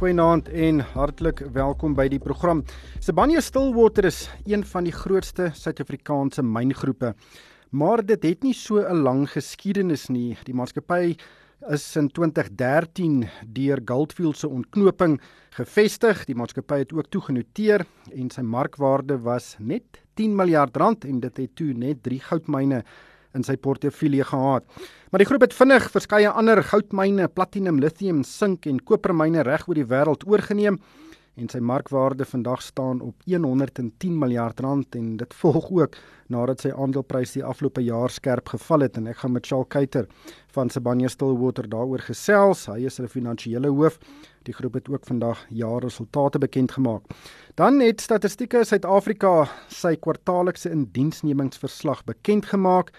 Goeienaand en hartlik welkom by die program. Sibanye Stillwater is een van die grootste Suid-Afrikaanse myngroepe. Maar dit het nie so 'n lang geskiedenis nie. Die maatskappy is in 2013 deur Goldfield se ontknoping gevestig. Die maatskappy het ook toegenoteer en sy markwaarde was net 10 miljard rand en dit het toe net 3 goudmyne in sy portefeulje gehad. Maar die groep het vinnig verskeie ander goudmyne, platinum, lithium, sink en kopermyne reg oor die wêreld oorgeneem en sy markwaarde vandag staan op 110 miljard rand en dit volg ook nadat sy aandeleprys die afgelope jaar skerp geval het en ek gaan met Charles Kuyter van Sibanye Stillwater daaroor gesels. Hy is hulle finansiële hoof. Die groep het ook vandag jaarresultate bekend gemaak. Dan het Statistieke Suid-Afrika sy kwartaallikse indiensnemingsverslag bekend gemaak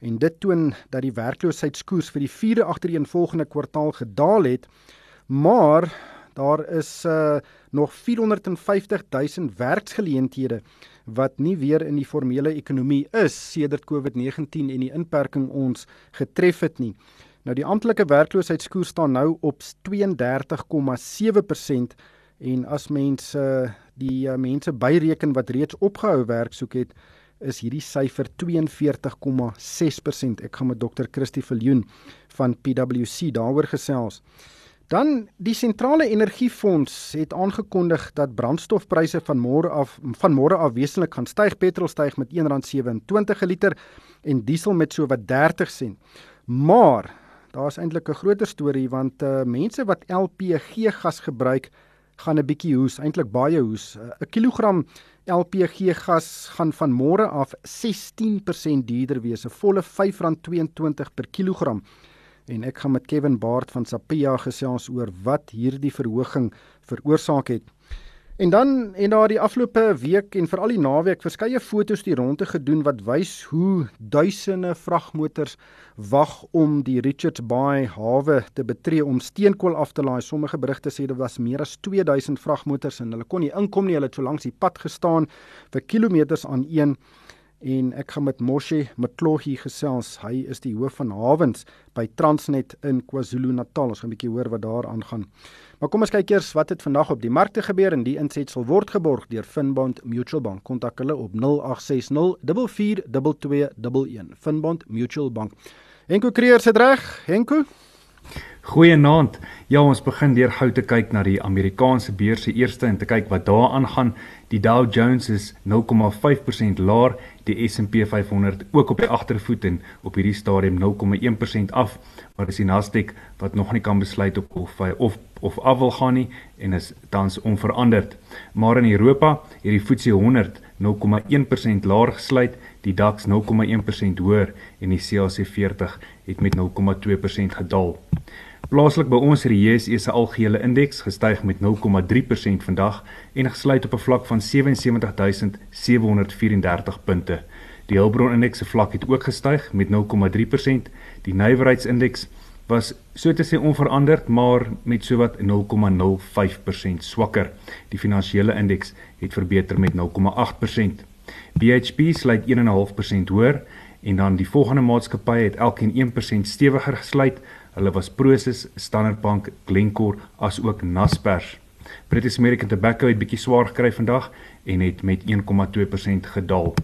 en dit toon dat die werkloosheidskoers vir die 4de agtereenvolgende kwartaal gedaal het, maar daar is uh, nog 450 000 werksgeleenthede wat nie weer in die formele ekonomie is sedert COVID-19 en die inperking ons getref het nie. Nou die amptelike werkloosheidskoers staan nou op 32,7% en as mense die uh, mense byreken wat reeds opgehou werk soek het, is hierdie syfer 42,6%. Ek gaan met Dr. Christie Viljoen van PwC daaroor gesels. Dan die sentrale energiefonds het aangekondig dat brandstofpryse van môre af van môre af wesentlik gaan styg. Petrol styg met R1.27 per liter en diesel met so wat 30 sent. Maar daar's eintlik 'n groter storie want uh, mense wat LPG gas gebruik gaan 'n bietjie hoes, eintlik baie hoes. Uh, 'n Kilogram LPG gas gaan van môre af 16% duurder wees, 'n volle R5.22 per kilogram en ek gaan met Kevin Baard van Sapia gesels oor wat hierdie verhoging veroorsaak het. En dan en daar die afgelope week en veral die naweek verskeie fotos die rondte gedoen wat wys hoe duisende vragmotors wag om die Richards Bay hawe te betree om steenkool af te laai. Sommige berigte sê dit was meer as 2000 vragmotors en hulle kon nie inkom nie. Hulle het so langs die pad gestaan vir kilometers aan een en ek gaan met Moshe Mtlohi gesels. Hy is die hoof van hawens by Transnet in KwaZulu-Natal. Ons gaan 'n bietjie hoor wat daar aangaan. Maar kom ons kyk eers wat het vandag op die markte gebeur en die insetsel word geborg deur Finbond Mutual Bank. Kontak hulle op 0860 44221. Finbond Mutual Bank. Henko Kreer se reg. Henko Goeienaand. Ja, ons begin deur gou te kyk na die Amerikaanse beurse eerste en te kyk wat daar aangaan. Die Dow Jones is 0,5% laer, die S&P 500 ook op die agtervoet en op hierdie stadium 0,1% af, maar dis die Nasdaq wat nog nie kan besluit op of hy of of af wil gaan nie en is tans onveranderd. Maar in Europa het die FTSE 100 0,1% laer gesluit, die DAX 0,1% hoër en die CAC 40 het met 0,2% gedaal. Plaaslik by ons het die JSE se algehele indeks gestyg met 0,3% vandag en gesluit op 'n vlak van 77734 punte. Die Hulbron indeks se vlak het ook gestyg met 0,3%. Die nywerheidsindeks was so te sê onveranderd, maar met sowat 0,05% swakker. Die finansiële indeks het verbeter met 0,8%. BHP sluit 1.5% hoër en dan die volgende maatskappye het elkeen 1% stewiger gesluit Hulle was Prosus, Standard Bank, Glencore as ook Naspers. British American Tobacco het bietjie swaar gekry vandag en het met 1,2% gedaal.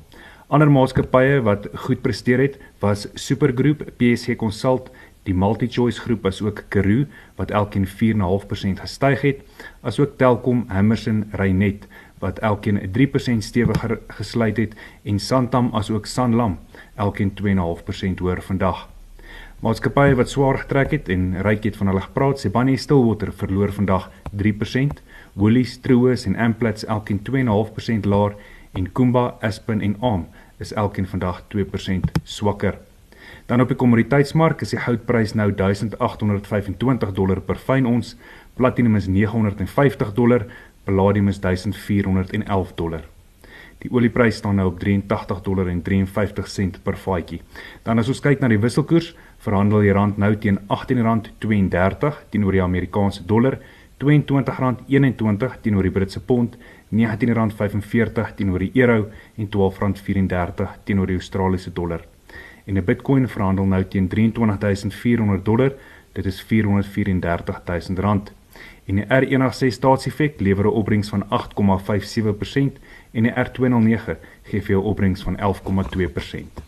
Ander maatskappye wat goed presteer het, was Supergroep, PSG Consult, die MultiChoice groep as ook Karoo wat elkeen 4.5% gestyg het, asook Telkom, Hammerson, Reinet wat elkeen 3% stewiger gesluit het en Santam asook Sanlam elkeen 2.5% hoër vandag. Maatskappye wat swaar getrek het en ryk het van hulle gepraat, Sibanye Stillwater verloor vandag 3%, Woolies, Truworths en Amplats elkeen 2.5% laer en Kumba, Aspen en ARM is elkeen vandag 2% swakker. Dan op die kommoditeitsmark is die goudprys nou 1825 dollar per fyn ons, platinum is 950 dollar, palladium is 1411 dollar. Die olieprys staan nou op 83 dollar en 53 sent per vatjie. Dan as ons kyk na die wisselkoers, verhandel die rand nou teen R18.32 teenoor die Amerikaanse dollar, R22.21 teenoor die Britse pond, R19.45 teenoor die euro en R12.34 teenoor die Australiese dollar. En 'n Bitcoin verhandel nou teen 23400 dollar, dit is R434 000 en die R106 staatseffek lewer 'n opbrengs van 8,57% en die R209 gee vir jou opbrengs van 11,2%.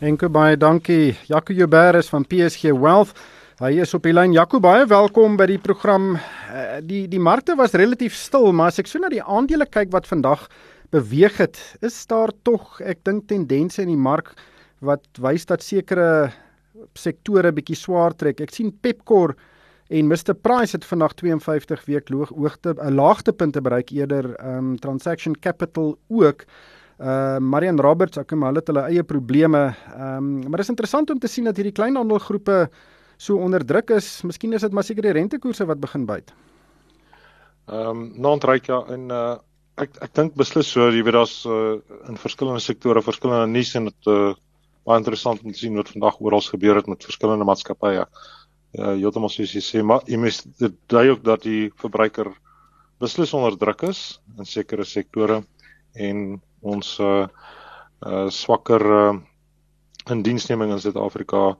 Enke baie dankie Jaco Joubert van PSG Wealth. Hy is op die lyn. Jaco, baie welkom by die program. Eh, die die markte was relatief stil, maar as ek so na die aandele kyk wat vandag beweeg het, is daar tog, ek dink tendense in die mark wat wys dat sekere sektore bietjie swaar trek. Ek sien Pepkor En Mr Price het vandag 52 week hoogte 'n laagtepunte bereik eerder um Transaction Capital ook. Uh Marian Roberts, ek kom hulle het hulle eie probleme. Um maar dit is interessant om te sien dat hierdie kleinhandelgroepe so onder druk is. Miskien is dit maar seker die rentekoerse wat begin byt. Ehm um, non-ryk ja en uh ek ek dink beslis so, jy weet daar's uh, in verskillende sektore verskillende nuus en dit uh baie interessant om te sien wat vandag oral gebeur het met verskillende maatskappye. Ja uh, heeltemal soos jy sê, maar jy moet dit dui ook dat die verbruiker beslis onder druk is in sekere sektore en ons uh, uh swakker uh, indiensneming in Suid-Afrika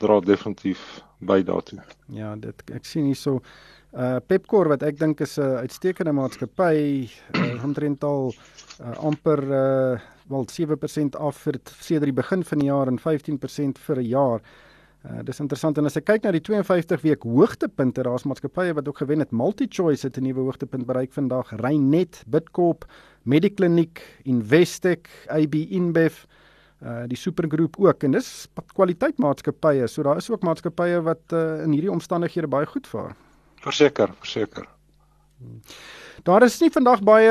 dra definitief by daartoe. Ja, dit ek sien hierso uh Pepkor wat ek dink is 'n uitstekende maatskappy uh, omtrent al uh, amper uh wel 7% af vir sedert die begin van die jaar en 15% vir 'n jaar. Uh, dis interessant en as ek kyk na die 52 week hoogtepunte, daar's maatskappye wat ook gewen het. MultiChoice het 'n nuwe hoogtepunt bereik vandag. Reinet, Bidcorp, Mediclinic, Investec, AB InBev, uh die Supergroep ook en dis kwaliteit maatskappye. So daar is ook maatskappye wat uh, in hierdie omstandighede baie goed vaar. Verseker, verseker. Hmm. Daar is nie vandag baie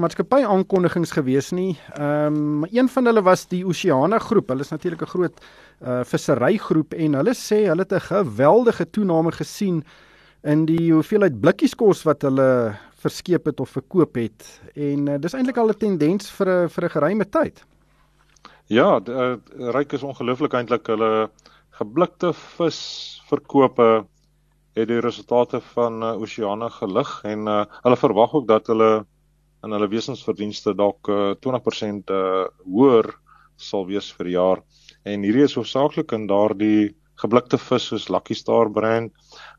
maatskappy aankondigings gewees nie. Ehm um, een van hulle was die Oceana groep. Hulle is natuurlik 'n groot uh visserygroep en hulle sê hulle het 'n geweldige toename gesien in die hoeveelheid blikkies kos wat hulle verskeep het of verkoop het. En uh, dis eintlik al 'n tendens vir 'n vir 'n geruime tyd. Ja, uh, ryk is ongelooflik eintlik hulle geblikte vis verkope het die resultate van uh, Oceana gelig en uh, hulle verwag ook dat hulle in hulle wesensverdienste dalk uh, 20% uh, hoër sal wees vir die jaar. En hierdie is hoofsaaklik in daardie geblikte vis soos Lucky Star brand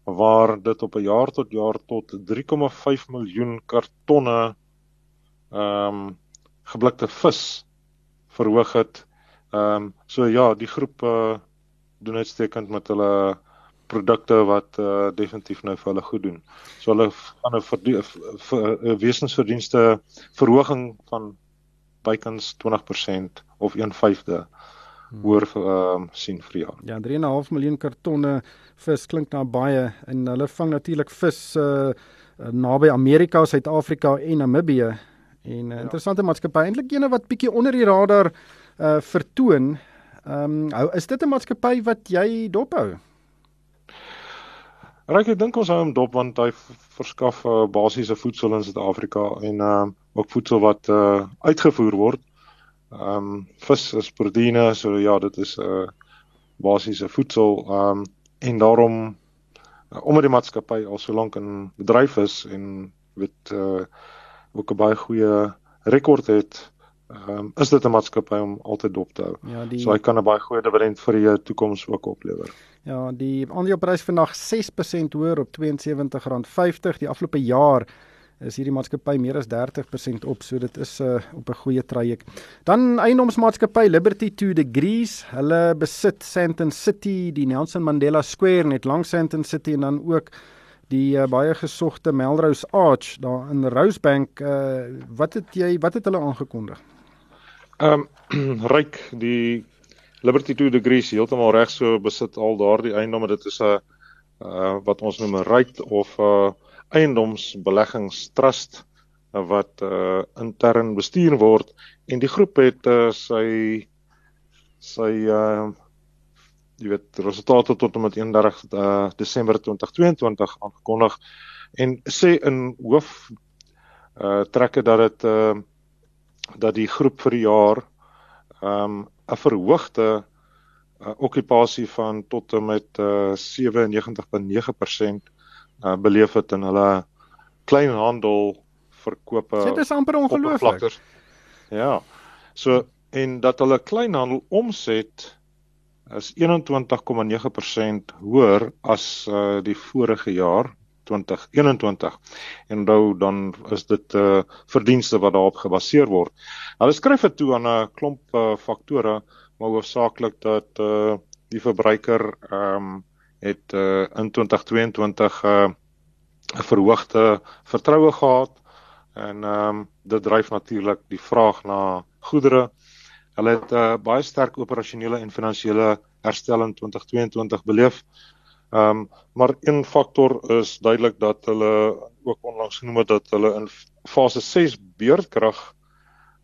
waar dit op 'n jaar tot jaar tot 3,5 miljoen kartonne ehm um, geblikte vis verhoog het. Ehm um, so ja, die groep uh, doen uitstekend met hulle produkte wat uh, definitief nou vir hulle goed doen. So hulle gaan 'n wesensverdienste verhoging van bykans 20% of 1/5de hoor ehm um, sien vir jaar. Ja, 3.5 miljoen kartonne vis klink na baie en hulle vang natuurlik vis uh naby Amerika, Suid-Afrika en Namibië. En 'n uh, ja. interessante maatskappy, eintlik eene wat bietjie onder die radar uh vertoon. Ehm um, is dit 'n maatskappy wat jy dophou? Ryk ek dink ons hou hom dop want hy verskaf uh, basiese voedsel in Suid-Afrika en uh ook voedsel wat uh uitgevoer word. Ehm um, vis is proteïene, so ja, dit is 'n uh, basiese voedsel. Ehm um, en daarom uh, omdat die maatskappy al so lank in bedryf is en weet uh ook 'n baie goeie rekord het, ehm um, is dit 'n maatskappy om altyd dop te hou. Ja, die... So hy kan 'n baie goeie dividend vir die toekoms ook oplewer. Ja, die aandeleprys vandag 6% hoër op R72.50. Die afgelope jaar is hierdie maatskappy meer as 30% op, so dit is uh, op 'n goeie traject. Dan eiendomsmaatskappy Liberty 2 Degrees. Hulle besit Sandton City, die Nelson Mandela Square net langs Sandton City en dan ook die uh, baie gesogte Melrose Arch daar in Rosebank. Uh, wat het jy wat het hulle aangekondig? Ehm um, ryk die Liberty 2 degrees heeltemal reg so besit al daardie eiendomme dit is 'n uh, wat ons noem 'n right of 'n uh, eiendomsbeleggingstrust uh, wat uh, intern bestuur word. En die groep het uh, sy sy uh, jy weet resultate tot en met 31 uh, Desember 2022 aangekondig en sê in hoof uh trekke dat dit uh dat die groep vir die jaar um 'n verhoogde uh, okupasie van tot en met uh 97.9% uh beleef het in hulle kleinhandel verkope. Dit is amper ongelooflik. Ja. So en dat hulle kleinhandel omset is 21,9% hoër as uh die vorige jaar 2021. En nou dan is dit 'n uh, eh, verdienste wat daarop gebaseer word. Hulle skryf dit toe aan 'n klomp uh, faktore, maar hoofsaaklik dat uh die verbruiker ehm um, het uh in 2022 uh 'n verhoogde vertroue gehad en ehm um, dit dryf natuurlik die vraag na goedere. Hulle het 'n uh, baie sterk operasionele en finansiële herstel in 2022 beleef. Ehm um, maar een faktor is duidelik dat hulle ook onlangs genoem het dat hulle in fase 6 beurtkrag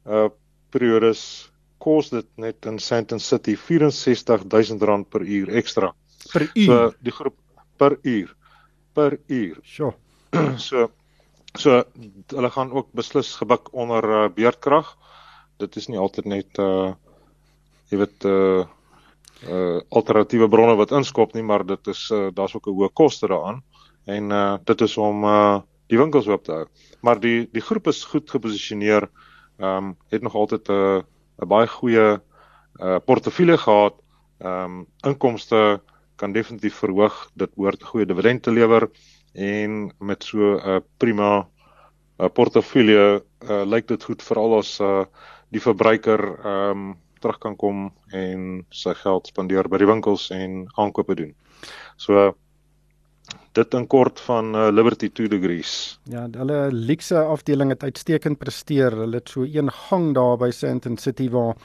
uh periodes kos dit net in Sandton City 64000 rand per uur ekstra. Per uur. So die groep per uur. Per uur. Sjoe. So so hulle gaan ook beslis gebuk onder uh, beurtkrag. Dit is nie altyd net uh jy weet uh uh alternatiewe bronne wat inskop nie, maar dit is uh, daar's ook 'n hoë koste daaraan en uh dit is om uh die winkels oop te hou. Maar die die groep is goed geposisioneer. Ehm um, het nog altyd 'n uh, 'n baie goeie uh portefeulje gehad. Ehm um, inkomste kan definitief verhoog. Dit behoort 'n goeie dividend te lewer en met so 'n uh, prima uh, portefeulje uh, lyk dit goed veral as uh die verbruiker ehm um, terug kan kom en sy geld spandeer by die winkels en aankope doen. So dit in kort van uh, Liberty 2 degrees. Ja, hulle luxe afdeling het uitstekend presteer. Hulle het so een gang daar by Sandton City waar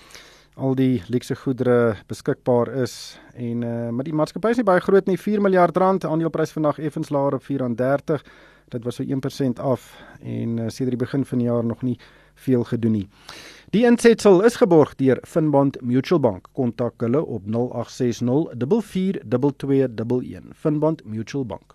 al die luxe goedere beskikbaar is en uh, maar die maatskappy is nie baie groot nie, 4 miljard rand, aandeleprys vandag effens laer op 34. Dit was so 1% af en uh, sedert die begin van die jaar nog nie veel gedoen nie. Die insetsel is geborg deur Finbond Mutual Bank. Kontak hulle op 0860 442211. Finbond Mutual Bank.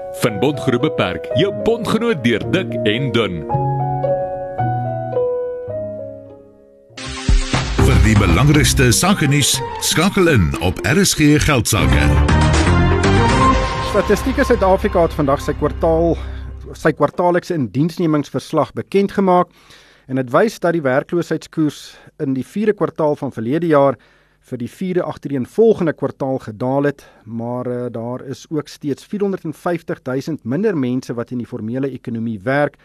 Finbond Groep Beperk, jou bondgenoot deur dik en dun. Vir die belangrikste sake nuus, skakel in op RSG Geldsaake. Statistiek Suid-Afrika het vandag sy kwartaal sy kwartaallikse indiensnemingsverslag bekend gemaak en dit wys dat die werkloosheidskoers in die 4de kwartaal van verlede jaar vir die 4de agtereenvolgende kwartaal gedaal het, maar uh, daar is ook steeds 450 000 minder mense wat in die formele ekonomie werk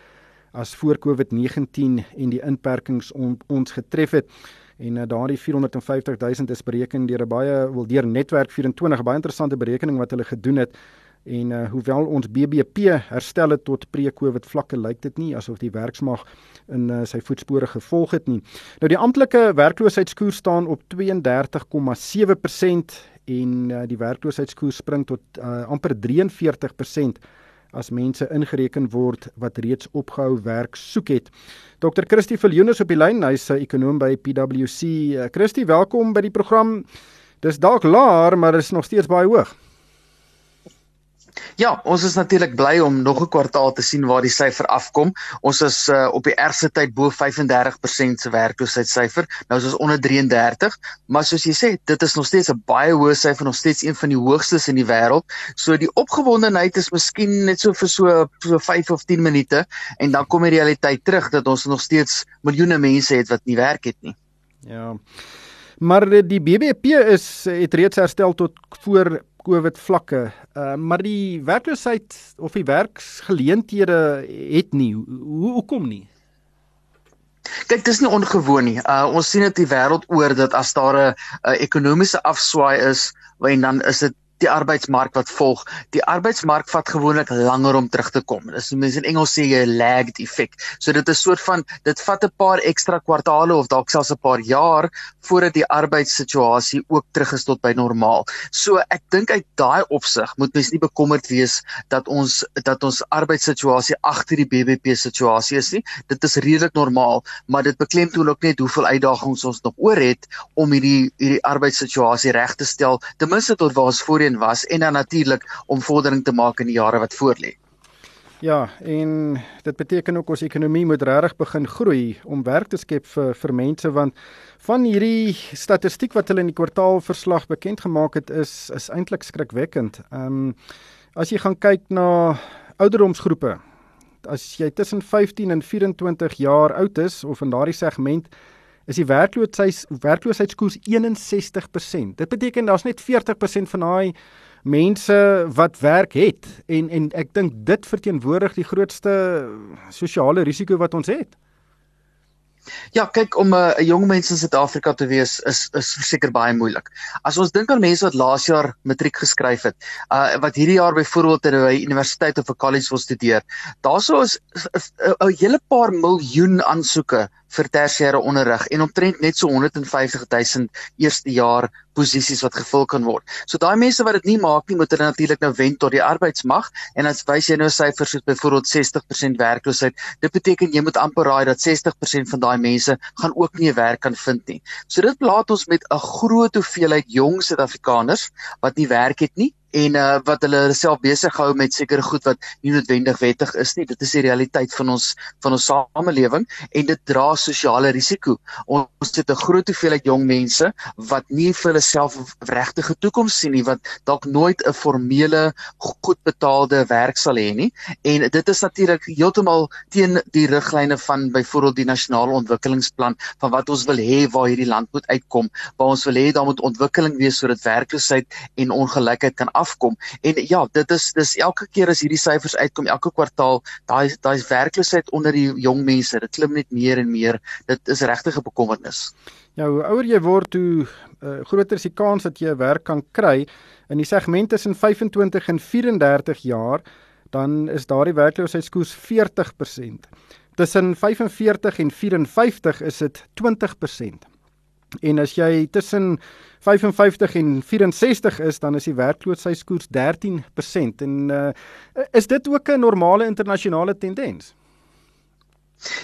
as voor COVID-19 en die inperkings on, ons getref het. En uh, daardie 450 000 is bereken deur 'n baie wil deur netwerk 24 'n baie interessante berekening wat hulle gedoen het En uh, hoewel ons BBP herstel het tot pre-COVID vlakke, lyk dit nie asof die werksmag in uh, sy voetspore gevolg het nie. Nou die amptelike werkloosheidskoers staan op 32,7% en uh, die werkloosheidskoers spring tot uh, amper 43% as mense ingereken word wat reeds opgehou werk soek het. Dr. Christie Viljoen is op die lyn, hy's 'n ekonom by PwC. Uh, Christie, welkom by die program. Dis dalk laer, maar dit is nog steeds baie hoog. Ja, ons is natuurlik bly om nog 'n kwartaal te sien waar die syfer afkom. Ons is uh, op die ergste tyd bo 35% se werkloosheidssyfer. Nou is ons onder 33, maar soos jy sê, dit is nog steeds 'n baie hoë syfer, nog steeds een van die hoogstes in die wêreld. So die opgewondenheid is miskien net so vir so so 5 of 10 minute en dan kom die realiteit terug dat ons nog steeds miljoene mense het wat nie werk het nie. Ja. Maar die BBP is het reeds herstel tot voor COVID vlakke. Uh maar die werkloosheid of die werksgeleenthede het nie. Hoe hoekom nie? Kyk, dis nie ongewoon nie. Uh ons sien dit die wêreld oor dat as daar 'n ekonomiese afswaai is, en dan is dit die arbeidsmark wat volg. Die arbeidsmark vat gewoonlik langer om terug te kom. Dis mense in Engels sê jy lagged effek. So dit is 'n soort van dit vat 'n paar ekstra kwartaale of dalk selfs 'n paar jaar voordat die arbeidssituasie ook terug is tot by normaal. So ek dink uit daai opsig moet mens nie bekommerd wees dat ons dat ons arbeidssituasie agter die BBP situasie is nie. Dit is redelik normaal, maar dit beklemtoon ook net hoeveel uitdagings ons nog oor het om hierdie hierdie arbeidssituasie reg te stel, ten minste tot waar ons voor voorheen was en dan natuurlik om vordering te maak in die jare wat voorlê. Ja, en dit beteken ook ons ekonomie moet regtig begin groei om werk te skep vir vir mense want van hierdie statistiek wat hulle in die kwartaalverslag bekend gemaak het is is eintlik skrikwekkend. Ehm um, as jy gaan kyk na ouderdomsgroepe, as jy tussen 15 en 24 jaar oud is of in daardie segment is die werkloosheid werkloosheidskoers 61%. Dit beteken daar's net 40% van daai mense wat werk het en en ek dink dit verteenwoordig die grootste sosiale risiko wat ons het. Ja, kyk om 'n uh, jong mens in Suid-Afrika te wees is is verseker baie moeilik. As ons dink aan mense wat laas jaar matriek geskryf het, uh wat hierdie jaar byvoorbeeld by universiteit of 'n college wil studeer, daarso is 'n hele paar miljoen aansoeke vir tersiêre onderrig en omtrent net so 150 000 eerste jaar posisies wat gevul kan word. So daai mense wat dit nie maak nie, moet hulle natuurlik nou wend tot die arbeidsmag en as wys jy nou syfers soos byvoorbeeld 60% werkloosheid, dit beteken jy moet amper raai dat 60% van daai mense gaan ook nie 'n werk kan vind nie. So dit plaas ons met 'n groot hoeveelheid jong Suid-Afrikaners wat nie werk het nie en uh, wat hulle self besig hou met sekere goed wat nie noodwendig wettig is nie. Dit is die realiteit van ons van ons samelewing en dit dra sosiale risiko. Ons het 'n groot hoeveelheid jong mense wat nie vir hulle self regte toekoms sien nie, wat dalk nooit 'n formele goed betaalde werk sal hê nie. En dit is natuurlik heeltemal teen die riglyne van byvoorbeeld die nasionale ontwikkelingsplan van wat ons wil hê waar hierdie land moet uitkom, waar ons wil hê daar moet ontwikkeling wees sodat werkloosheid en ongelykheid kan afkom. En ja, dit is dis elke keer as hierdie syfers uitkom elke kwartaal, daai daai werkloosheid onder die jong mense, dit klim net meer en meer. Dit is regtig 'n bekommernis. Ja, hoe ouer jy word, hoe uh, groter is die kans dat jy 'n werk kan kry. In die segment tussen 25 en 34 jaar, dan is daardie werkloosheidskoers 40%. Tussen 45 en 54 is dit 20%. En as jy tussen 55 en 64 is, dan is die werkloosheidskoers 13% en uh, is dit ook 'n normale internasionale tendens?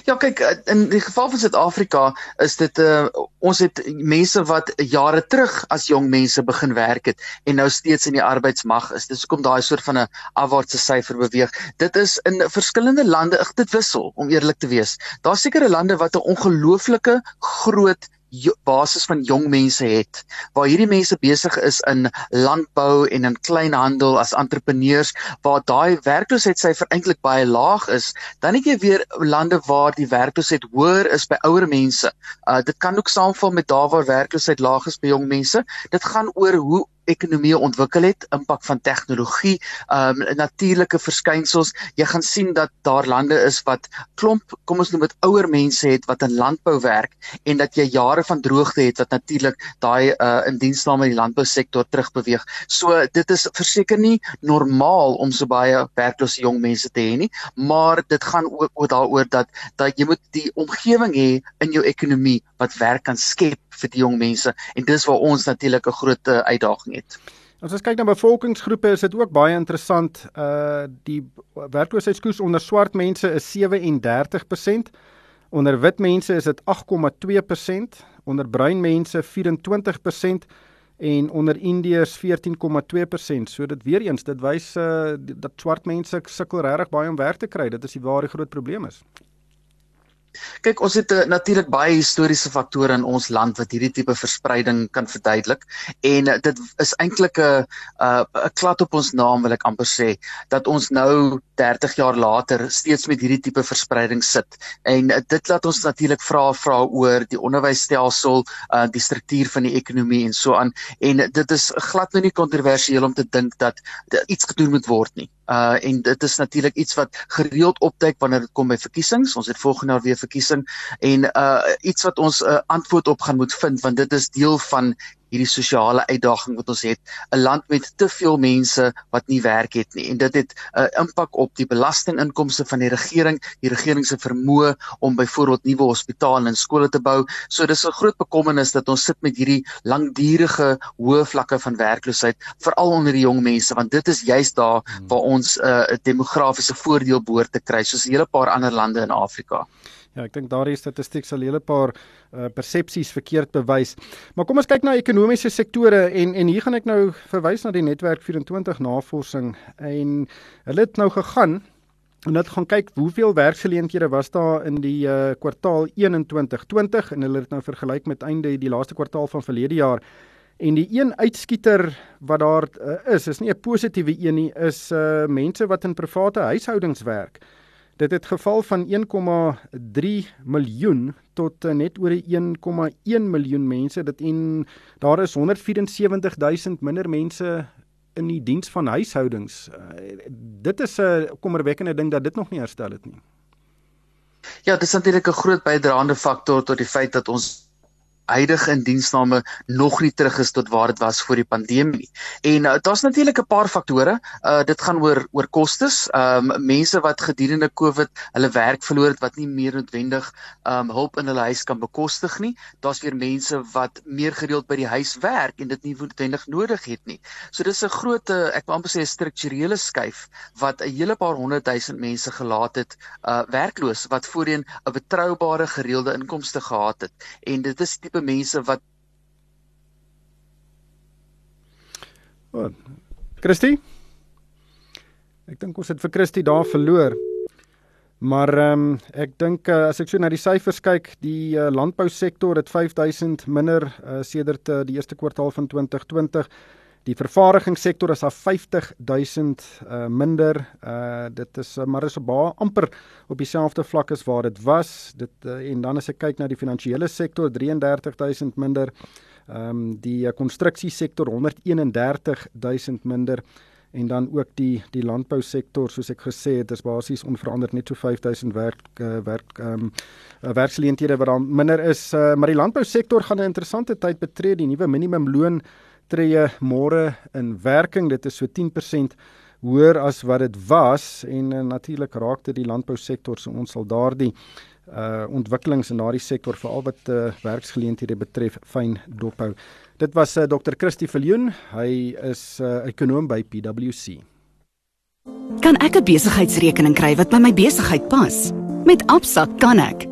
Ja kyk in die geval van Suid-Afrika is dit uh ons het mense wat jare terug as jong mense begin werk het en nou steeds in die arbeidsmag is. Dis hoekom daai soort van 'n afwaartse syfer beweeg. Dit is in verskillende lande, dit wissel om eerlik te wees. Daar's sekere lande wat 'n ongelooflike groot basis van jong mense het waar hierdie mense besig is in landbou en in kleinhandel as entrepreneurs waar daai werkloosheidsyfer eintlik baie laag is dan het jy weer lande waar die werkloosheid hoër is by ouer mense. Uh dit kan ook saamval met daar waar werkloosheid laag is by jong mense. Dit gaan oor hoe ekonomie ontwikkel het, impak van tegnologie, ehm um, natuurlike verskynsels. Jy gaan sien dat daar lande is wat klomp, kom ons noem dit ouer mense het wat in landbou werk en dat jy jare van droogte het wat natuurlik daai uh in diensname in die landbousektor terugbeweeg. So dit is verseker nie normaal om so baie werklose jong mense te hê nie, maar dit gaan ook oor daaroor dat dat jy moet die omgewing hê in jou ekonomie wat werk kan skep vir die jong mense en dis waar ons natuurlik 'n groot uh, uitdaging het. As ons kyk na bevolkingsgroepe is dit ook baie interessant. Uh die werkloosheidskoers onder swart mense is 37%, onder wit mense is dit 8,2%, onder bruin mense 24% en onder indiërs 14,2%. So dit weer eens, dit wys uh dat swart mense sukkel regtig baie om werk te kry. Dit is die ware groot probleem is. Kyk, ons het uh, natuurlik baie historiese faktore in ons land wat hierdie tipe verspreiding kan verduidelik en uh, dit is eintlik 'n 'n klad op ons naam wil ek amper sê dat ons nou 30 jaar later steeds met hierdie tipe verspreiding sit. En uh, dit laat ons natuurlik vra vra oor die onderwysstelsel, uh, die struktuur van die ekonomie en so aan en uh, dit is glad nou nie kontroversieel om te dink dat iets gedoen moet word nie. Uh en dit is natuurlik iets wat gereeld opduik wanneer dit kom by verkiesings. Ons het volgende jaar weer verkiesing en uh iets wat ons 'n uh, antwoord op gaan moet vind want dit is deel van hierdie sosiale uitdaging wat ons het, 'n land met te veel mense wat nie werk het nie en dit het 'n uh, impak op die belastinginkomste van die regering, die regering se vermoë om byvoorbeeld nuwe hospitale en skole te bou. So dis 'n groot bekommernis dat ons sit met hierdie langdurige hoë vlakke van werkloosheid veral onder die jong mense want dit is juist daar hmm. waar ons uh, 'n uh, demografiese voordeel behoort te kry soos 'n hele paar ander lande in Afrika. Ja, ek dink daardie statistiek sal 'n hele paar uh, persepsies verkeerd bewys. Maar kom ons kyk na ekonomiese sektore en en hier gaan ek nou verwys na die netwerk 24 navorsing en hulle het nou gegaan en dit gaan kyk hoeveel werksgeleenthede was daar in die uh, kwartaal 21 20 en hulle het nou vergelyk met einde die laaste kwartaal van verlede jaar. En die een uitskieter wat daar uh, is, is nie 'n positiewe een nie, is uh mense wat in private huishoudings werk. Dit het geval van 1,3 miljoen tot uh, net oor 1,1 miljoen mense. Dit en daar is 174 000 minder mense in die diens van huishoudings. Uh, dit is 'n uh, kommerwekkende ding dat dit nog nie herstel het nie. Ja, dit is natuurlik 'n groot bydraende faktor tot die feit dat ons huidige indiensname nog nie terug is tot waar dit was voor die pandemie. En uh, daar's natuurlik 'n paar faktore. Uh dit gaan oor oor kostes. Um mense wat gedurende Covid hulle werk verloor het wat nie meer noodwendig um hulp in hulle huis kan bekostig nie. Daar's weer mense wat meer gereeld by die huis werk en dit nie noodwendig nodig het nie. So dis 'n groot ek wil amper sê 'n strukturele skuif wat 'n hele paar honderd duisend mense gelaat het uh werkloos wat voorheen 'n betroubare gereelde inkomste gehad het. En dit is tipe mense wat Oh. Christie? Ek dink ons het vir Christie daar verloor. Maar ehm um, ek dink uh, as ek so na die syfers kyk, die uh, landbousektor het 5000 minder uh, sedert uh, die eerste kwartaal van 2020. Die vervaardigingssektor is af 50000 uh minder. Uh dit is uh, maar is op baie amper op dieselfde vlak as waar dit was. Dit uh, en dan as ek kyk na die finansiële sektor 33000 minder. Ehm um, die konstruksiesektor uh, 131000 minder en dan ook die die landbousektor soos ek gesê het is basies onveranderd net so 5000 werk uh, werk ehm um, werkgeleenthede wat dan minder is uh, maar die landbousektor gaan 'n interessante tyd betree die nuwe minimumloon tree môre in werking. Dit is so 10% hoër as wat dit was en uh, natuurlik raak dit die landbousektor so ons sal daardie uh ontwikkelings in daardie sektor veral wat uh, werksgeleenthede betref fyn dophou. Dit was uh, Dr. Christie Viljoen. Hy is 'n uh, ekonom by PwC. Kan ek 'n besigheidsrekening kry wat by my besigheid pas? Met Absa kan ek.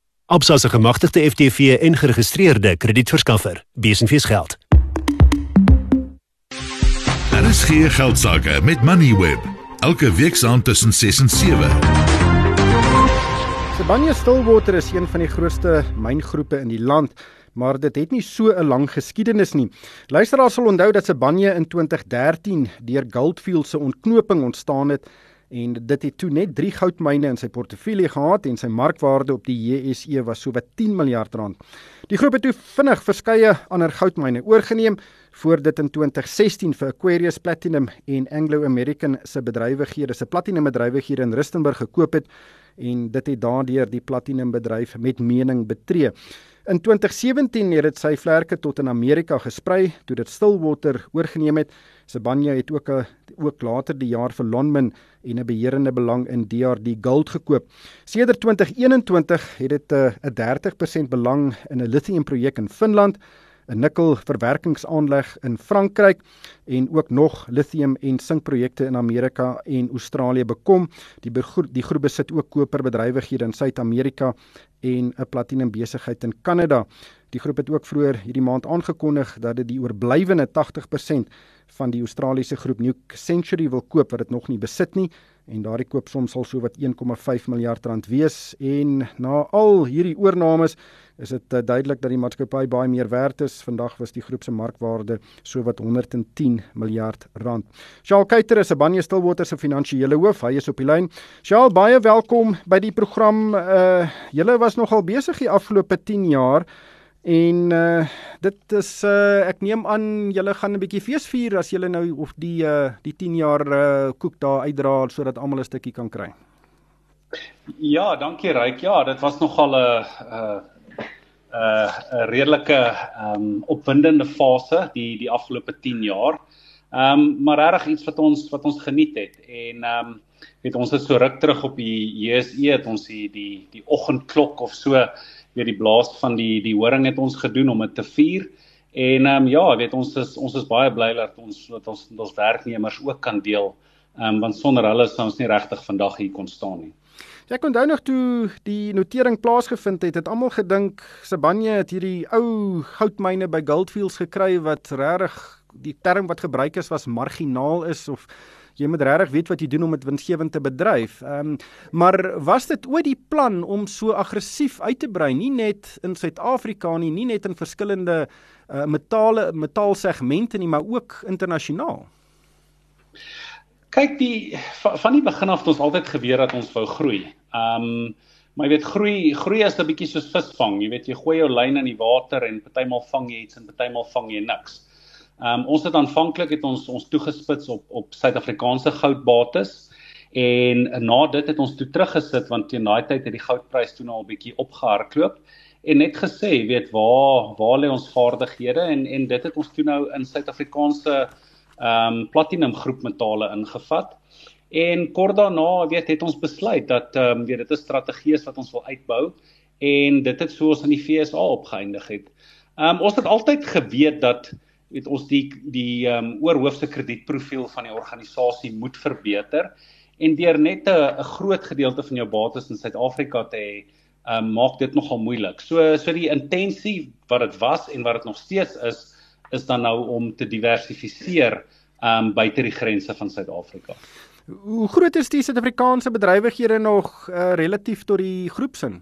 Absa se gemagtigde FTV en geregistreerde kredietverskaffer. Besenfees geld. Daar is geen geld sake met Moneyweb. Elke week saam tussen 6 en 7. Sibanye Stillwater is een van die grootste myngroepe in die land maar dit het nie so 'n lang geskiedenis nie. Luisteraars sal onthou dat Sibanye in 2013 deur Goldfields se ontknoping ontstaan het en dit het toe net 3 goudmyne in sy portefeulje gehad en sy markwaarde op die JSE was so wat 10 miljard rand. Die groep het toe vinnig verskeie ander goudmyne oorgeneem voor dit in 2016 vir Aquarius Platinum en Anglo American se bedrywighede se platinum bedrywighede in Rustenburg gekoop het en dit het daardeur die platinum bedryf met mening betree. In 2017 het dit sy vlerke tot in Amerika gesprei toe dit Stillwater oorgeneem het. Sibanye het ook 'n ook later die jaar vir Lonmin en 'n beheerende belang in DRD Gold gekoop. Sedert 2021 het dit 'n 30% belang in 'n lithium projek in Finland 'n nikkelverwerkingsaanleg in Frankryk en ook nog lithium en sinkprojekte in Amerika en Australië bekom. Die die groep besit ook koperbedrywighede in Suid-Amerika en 'n platinum besigheid in Kanada. Die groep het ook vroeër hierdie maand aangekondig dat dit die oorblywende 80% van die Australiese groep New Century wil koop wat dit nog nie besit nie en daardie koopsom sal so wat 1,5 miljard rand wees en na al hierdie oornames is dit uh, duidelik dat die maatskappy baie meer werd is. Vandag was die groep se markwaarde so wat 110 miljard rand. Shaal Kuyter is 'n Banye Stillwater se finansiële hoof. Hy is op die lyn. Shaal, baie welkom by die program. Uh julle was nogal besig die afgelope 10 jaar en uh dit is uh ek neem aan julle gaan 'n bietjie fees vier as julle nou of die uh die 10 jaar uh koek daar uitdra sodat almal 'n stukkie kan kry. Ja, dankie Ryk. Ja, dit was nogal 'n uh 'n uh, redelike ehm um, opwindende fase die die afgelope 10 jaar. Ehm um, maar regtig iets wat ons wat ons geniet het en ehm um, weet ons het so ruk terug op die JSE het ons die die die oggendklok of so weet die blaas van die die horing het ons gedoen om dit te vier. En ehm um, ja, weet ons is ons is baie bly dat ons dat ons ons werknemers ook kan deel. Ehm um, want sonder hulle sou ons nie regtig vandag hier kon staan nie. Ja, ek onthou nog toe die notering plaasgevind het, het almal gedink Sibanye het hierdie ou goudmyne by Goldfields gekry wat regtig die term wat gebruik is was marginaal is of jy moet regtig weet wat jy doen om dit winsgewend te bedryf. Ehm um, maar was dit ooit die plan om so aggressief uit te brei, nie net in Suid-Afrika nie, nie net in verskillende uh, metale metaalsegmente nie, maar ook internasionaal? Kyk die van die begin af het ons altyd geweet dat ons wou groei. Ehm um, maar jy weet groei groei is 'n bietjie soos visvang. Jy weet jy gooi jou lyn in die water en partymal vang jy iets en partymal vang jy niks. Ehm um, ons het aanvanklik het ons ons toegespits op op Suid-Afrikaanse goudbates en na dit het ons toe teruggesit want teen daai tyd het die goudprys toe nou al bietjie opgehardloop en net gesê weet waar waar lê ons vaardighede en en dit het ons toe nou in Suid-Afrikaanse ehm um, platinum groep metale ingevat. En kort daarna, weet het ons besluit dat ehm um, weet dit 'n is wat ons wil uitbou en dit het soos in die FSA opgeëindig het. Ehm um, ons het altyd geweet dat weet ons die die ehm um, oorhoofse kredietprofiel van die organisasie moet verbeter en deur net 'n groot gedeelte van jou bates in Suid-Afrika te hê, ehm um, maak dit nogal moeilik. So so die intensie wat dit was en wat dit nog steeds is, is dan nou om te diversifiseer ehm um, buite die grense van Suid-Afrika. Hoe groot is die Suid-Afrikaanse bedrywighede nog uh, relatief tot die groepsin?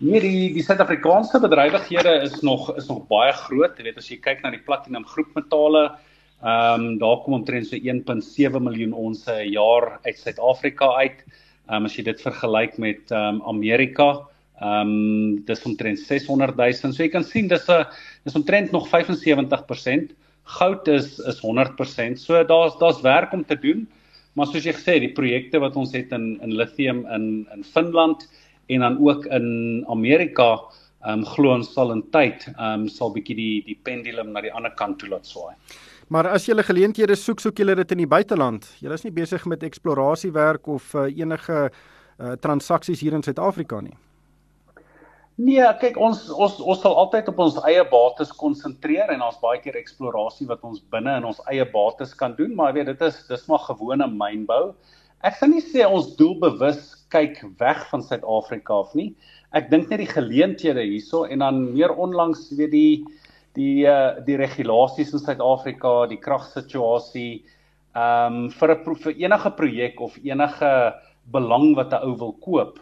Nee, die die Suid-Afrikaanse bedrywighede is nog is nog baie groot. Jy weet as jy kyk na die platinum groepmetale, ehm um, daar kom omtrent so 1.7 miljoen ons 'n jaar uit Suid-Afrika uit. Ehm um, as jy dit vergelyk met ehm um, Amerika, ehm um, dis omtrent 600 000. So jy kan sien dis 'n dis omtrent nog 75%. Goud is is 100%. So daar's daar's werk om te doen. Maar soos jy gesê, die projekte wat ons het in in lithium in in Finland en dan ook in Amerika, ehm um, glo ons sal in tyd ehm um, sal bietjie die die pendulum na die ander kant toe laat swaai. Maar as jy geleenthede soek, soek jy dit in die buiteland. Jy is nie besig met eksplorasiewerk of uh, enige uh, transaksies hier in Suid-Afrika nie. Nee, kyk ons ons ons sal altyd op ons eie bates konsentreer en ons baie keer eksplorasie wat ons binne in ons eie bates kan doen, maar jy weet dit is dis maar gewone mynbou. Ek sal nie sê ons doelbewus kyk weg van Suid-Afrika af nie. Ek dink net die geleenthede hierso en dan meer onlangs weet die die uh die regulasies in Suid-Afrika, die kragsituasie ehm um, vir 'n vir enige projek of enige belang wat 'n ou wil koop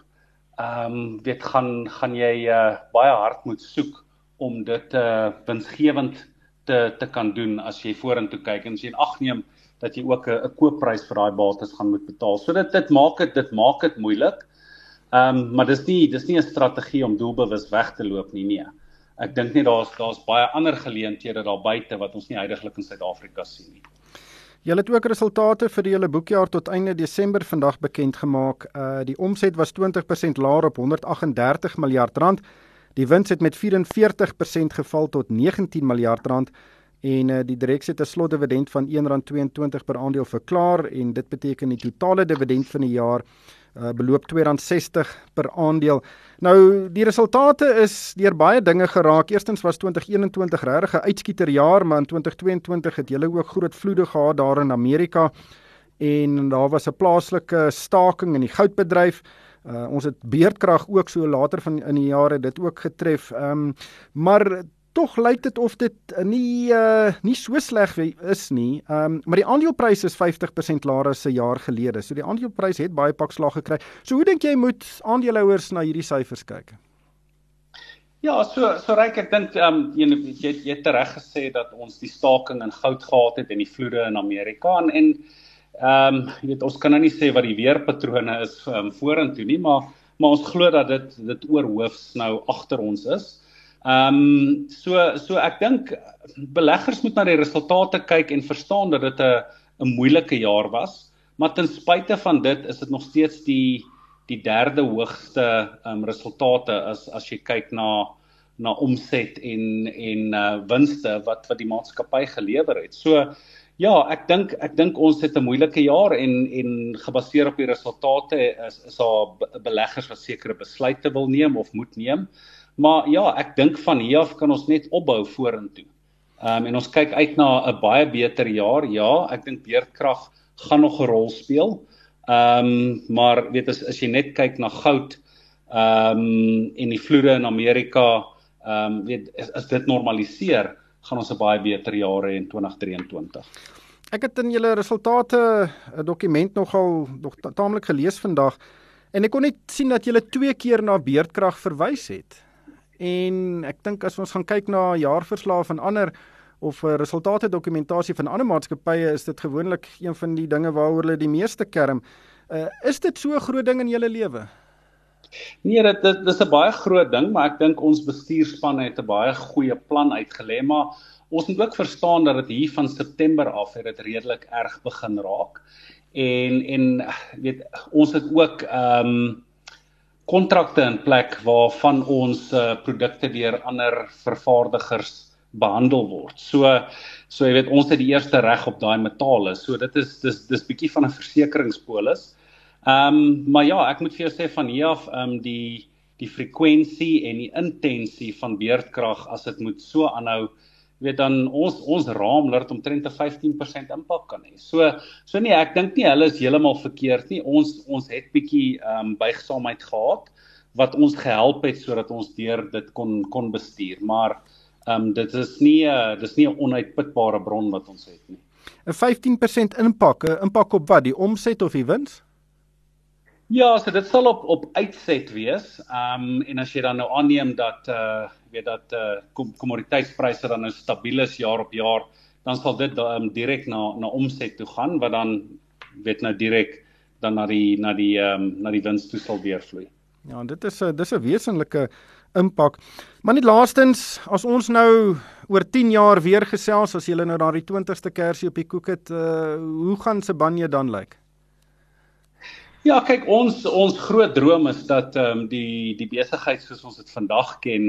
ehm um, weet gaan gaan jy uh, baie hard moet soek om dit uh, winsgewend te te kan doen as jy vorentoe kyk en as jy agneem dat jy ook 'n koopprys vir daai bates gaan moet betaal. So dit dit maak dit dit maak dit moeilik. Ehm um, maar dis nie dis nie 'n strategie om doelbewus weg te loop nie, nee. Ek dink nie daar's daar's baie ander geleenthede daar buite wat ons nie heidaglik in Suid-Afrika sien nie. Julle het ook resultate vir die hele boekjaar tot einde Desember vandag bekend gemaak. Uh die omset was 20% laer op 138 miljard rand. Die wins het met 44% geval tot 19 miljard rand en uh, die direksie het 'n slotdividend van R1.22 per aandeel verklaar en dit beteken die totale dividend van die jaar uh, beloop R2.60 per aandeel. Nou die resultate is deur baie dinge geraak. Eerstens was 2021 regtig 'n uitskieterjaar, maar in 2022 het hulle ook groot vloede gehad daar in Amerika en daar was 'n plaaslike staking in die goudbedryf. Uh, ons het beerdkrag ook so later van in die jare dit ook getref. Ehm um, maar tog lyk dit of dit nie uh nie so sleg is nie. Ehm um, maar die aandelepryse is 50% laer as 'n jaar gelede. So die aandelepryse het baie pak slag gekry. So hoe dink jy moet aandeelhouers na hierdie syfers kyk? Ja, so so ryk ek dink ehm um, jy jy jy het reg gesê dat ons die staking in goud gehad het en die vloede in Amerika en en ehm um, jy weet ons kan nou nie sê wat die weerpatrone is um, vorentoe nie, maar maar ons glo dat dit dit oorhoofs nou agter ons is. Ehm um, so so ek dink beleggers moet na die resultate kyk en verstaan dat dit 'n 'n moeilike jaar was, maar ten spyte van dit is dit nog steeds die die derde hoogste ehm um, resultate as as jy kyk na na omset en en uh, winste wat wat die maatskappy gelewer het. So ja, ek dink ek dink ons het 'n moeilike jaar en en gebaseer op die resultate is is daar beleggers wat sekere besluite wil neem of moet neem. Maar ja, ek dink van hier af kan ons net opbou vorentoe. Ehm um, en ons kyk uit na 'n baie beter jaar. Ja, ek dink beerdkrag gaan nog 'n rol speel. Ehm um, maar weet as as jy net kyk na goud ehm um, en die vloede in Amerika, ehm um, weet as, as dit normaliseer, gaan ons 'n baie beter jaar hê in 2023. Ek het in julle resultate 'n dokument nogal nog taamlik gelees vandag en ek kon net sien dat julle twee keer na beerdkrag verwys het. En ek dink as ons gaan kyk na jaarverslae van ander of uh, resultate dokumentasie van ander maatskappye is dit gewoonlik een van die dinge waaroor hulle die meeste kerm. Uh, is dit so 'n groot ding in julle lewe? Nee, dit dit dis 'n baie groot ding, maar ek dink ons bestuurspan het 'n baie goeie plan uitgelê, maar ons moet ook verstaan dat dit hier van September af het dit redelik erg begin raak. En en weet ons het ook ehm um, kontrakte in plek waarvan ons uh, produkte deur ander vervaardigers behandel word. So so jy weet ons het die eerste reg op daai metale. So dit is dis dis bietjie van 'n versekeringspolis. Ehm um, maar ja, ek moet vir jou sê van hier af ehm um, die die frekwensie en die intensie van beerdkrag as dit moet so aanhou weet dan ons ons raam laat omtrent 'n 15% impak kan hê. So so nee, ek dink nie hulle is heeltemal verkeerd nie. Ons ons het bietjie ehm um, buigsaamheid gehad wat ons gehelp het sodat ons deur dit kon kon bestuur. Maar ehm um, dit is nie 'n dis nie 'n onuitputbare bron wat ons het nie. 'n 15% impak, 'n impak op wat? Die omset of die wins? Ja, so dit sal op op uitset wees. Ehm um, en as jy dan nou aanneem dat uh weet dat uh kommoditeitspryse dan nou stabiel is jaar op jaar, dan sal dit um, direk na na omset toe gaan wat dan weet nou direk dan na die na die ehm um, na die wins toe sal weervloei. Ja, en dit is 'n dis 'n wesenlike impak. Maar net laastens, as ons nou oor 10 jaar weer gesels as jy nou die 20ste kersie op die koek het, uh hoe gaan Sibanye dan lyk? Ja, kyk ons ons groot droom is dat ehm um, die die besigheid soos ons dit vandag ken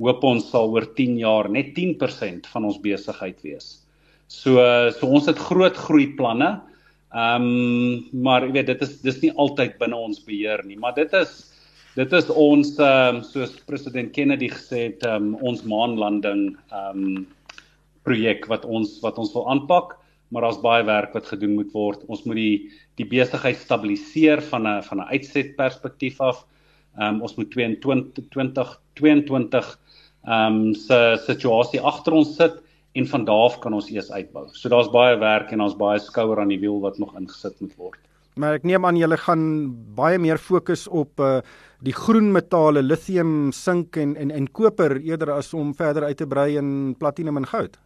hoop ons sal oor 10 jaar net 10% van ons besigheid wees. So so ons het groot groei planne. Ehm um, maar jy weet dit is dis nie altyd binne ons beheer nie, maar dit is dit is ons ehm um, soos president Kennedy gesê het ehm um, ons maanlanding ehm um, projek wat ons wat ons wil aanpak, maar daar's baie werk wat gedoen moet word. Ons moet die die besigheid stabiliseer van 'n van 'n uitset perspektief af. Ehm um, ons moet 22 2022 ehm um, se situasie agter ons sit en van daar af kan ons eers uitbou. So daar's baie werk en ons baie skouer aan die wiel wat nog ingesit moet word. Maar ek neem aan julle gaan baie meer fokus op uh die groen metale, lithium, sink en en en koper eerder as om verder uit te brei in platinum en goud.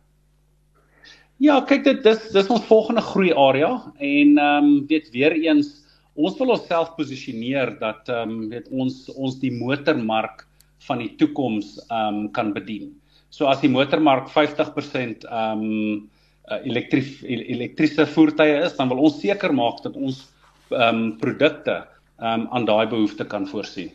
Ja, kyk dit dis dis ons volgende groei area en ehm um, weet weer eens ons wil onsself posisioneer dat ehm um, weet ons ons die motormark van die toekoms ehm um, kan bedien. So as die motormark 50% ehm um, elektries elektriese voertuie is, dan wil ons seker maak dat ons ehm um, produkte ehm um, aan daai behoefte kan voorsien.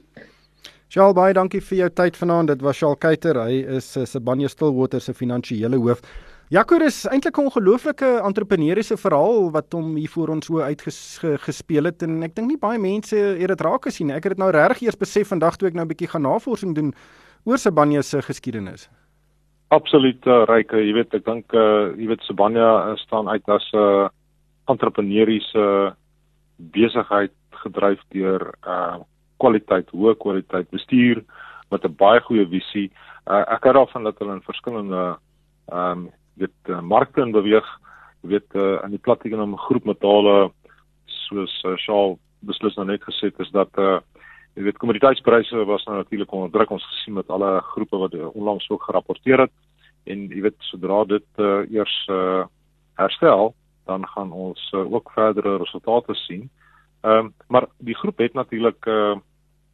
Shaal baie dankie vir jou tyd vanaand. Dit was Shaal Kuyter. Hy is uh, Sibanye Stillwater se finansiële hoof. Jaco is eintlik 'n ongelooflike entrepreneursiese verhaal wat hom hier voor ons so uitgespeel het en ek dink nie baie mense het dit raak gesien. Ek het dit nou regtig eers besef vandag toe ek nou 'n bietjie gaan navorsing doen oor Sibanye se geskiedenis. Absoluut uh, ryke, jy weet ek dink uh, jy weet Sibanye uh, staan uit as 'n uh, entrepreneursiese besigheid gedryf deur uh kwaliteit, hoë kwaliteit bestuur, met 'n baie goeie visie. Uh, ek hou daarvan dat hulle in verskillende ehm um, weet uh, markte in beweeg. Weet uh, in die platinum groep metale soos uh, Shaw beslis nou net gesê het is dat uh weet kommoditeitspryse was nou natuurlik onder druk ons gesien met alle groepe wat onlangs ook gerapporteer het en jy weet sodra dit uh, eers uh, herstel dan gaan ons uh, ook verdere resultate sien. Ehm um, maar die groep het natuurlik uh,